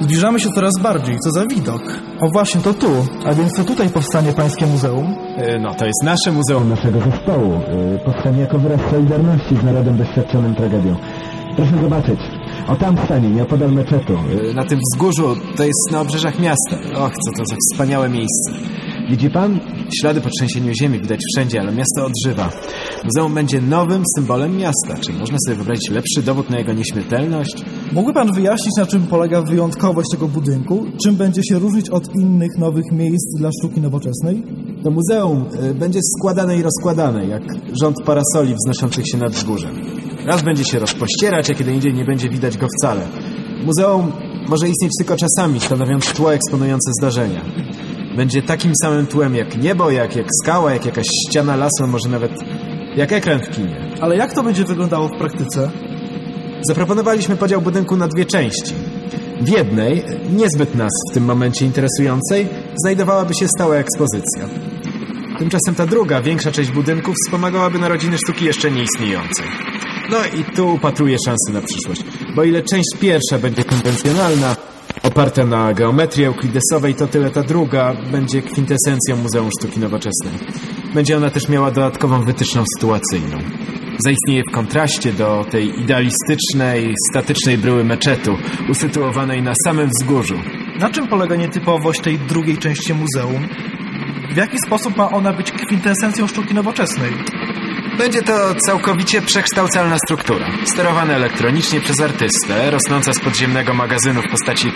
Zbliżamy się coraz bardziej, co za widok. O właśnie, to tu. A więc to tutaj powstanie Pańskie Muzeum? E, No, to jest nasze muzeum. naszego zespołu. y, Powstanie jako wyraz solidarności z narodem doświadczonym tragedią. Proszę zobaczyć. O tam stanie, nieopodal meczetu. E, Na tym wzgórzu to jest na obrzeżach miasta. Och, co to za wspaniałe miejsce. Widzi pan? Ślady po trzęsieniu ziemi widać wszędzie, ale miasto odżywa. Muzeum będzie nowym symbolem miasta. Czy można sobie wyobrazić lepszy dowód na jego nieśmiertelność? Mógłby Pan wyjaśnić, na czym polega wyjątkowość tego budynku? Czym będzie się różnić od innych nowych miejsc dla sztuki nowoczesnej? To muzeum e, będzie składane i rozkładane, jak rząd parasoli wznoszących się nad wzgórzem. Raz będzie się rozpościerać, a kiedy indziej nie będzie widać go wcale. Muzeum może istnieć tylko czasami, stanowiąc tło eksponujące zdarzenia. Będzie takim samym tłem jak niebo, jak, jak skała, jak jakaś ściana lasu, może nawet jak ekran w kinie. Ale jak to będzie wyglądało w praktyce? Zaproponowaliśmy podział budynku na dwie części. W jednej, niezbyt nas w tym momencie interesującej, znajdowałaby się stała ekspozycja. Tymczasem ta druga, większa część budynku wspomagałaby narodziny sztuki jeszcze nieistniejącej. No i tu upatruję szansy na przyszłość, bo ile część pierwsza będzie konwencjonalna, oparta na geometrii euklidesowej, to tyle ta druga będzie kwintesencją Muzeum Sztuki Nowoczesnej. Będzie ona też miała dodatkową wytyczną sytuacyjną. Zaistnieje w kontraście do tej idealistycznej, statycznej bryły meczetu, usytuowanej na samym wzgórzu. Na czym polega nietypowość tej drugiej części muzeum? W jaki sposób ma ona być kwintesencją sztuki nowoczesnej? Będzie to całkowicie przekształcalna struktura, sterowana elektronicznie przez artystę, rosnąca z podziemnego magazynu w postaci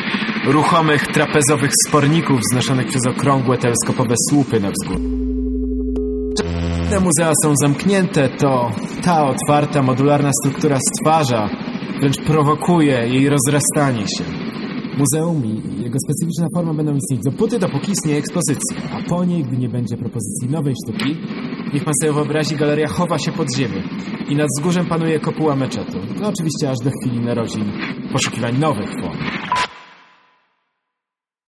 ruchomych, trapezowych sporników wznoszonych przez okrągłe teleskopowe słupy na wzgórzu. Te muzea są zamknięte, to ta otwarta, modularna struktura stwarza, wręcz prowokuje jej rozrastanie się. Muzeum i jego specyficzna forma będą istnieć dopóty, dopóki istnieje ekspozycja, a po niej, gdy nie będzie propozycji nowej sztuki, niech pan sobie wyobrazi, galeria chowa się pod ziemię i nad wzgórzem panuje kopuła meczetu. No oczywiście aż do chwili narodzin poszukiwań nowych form.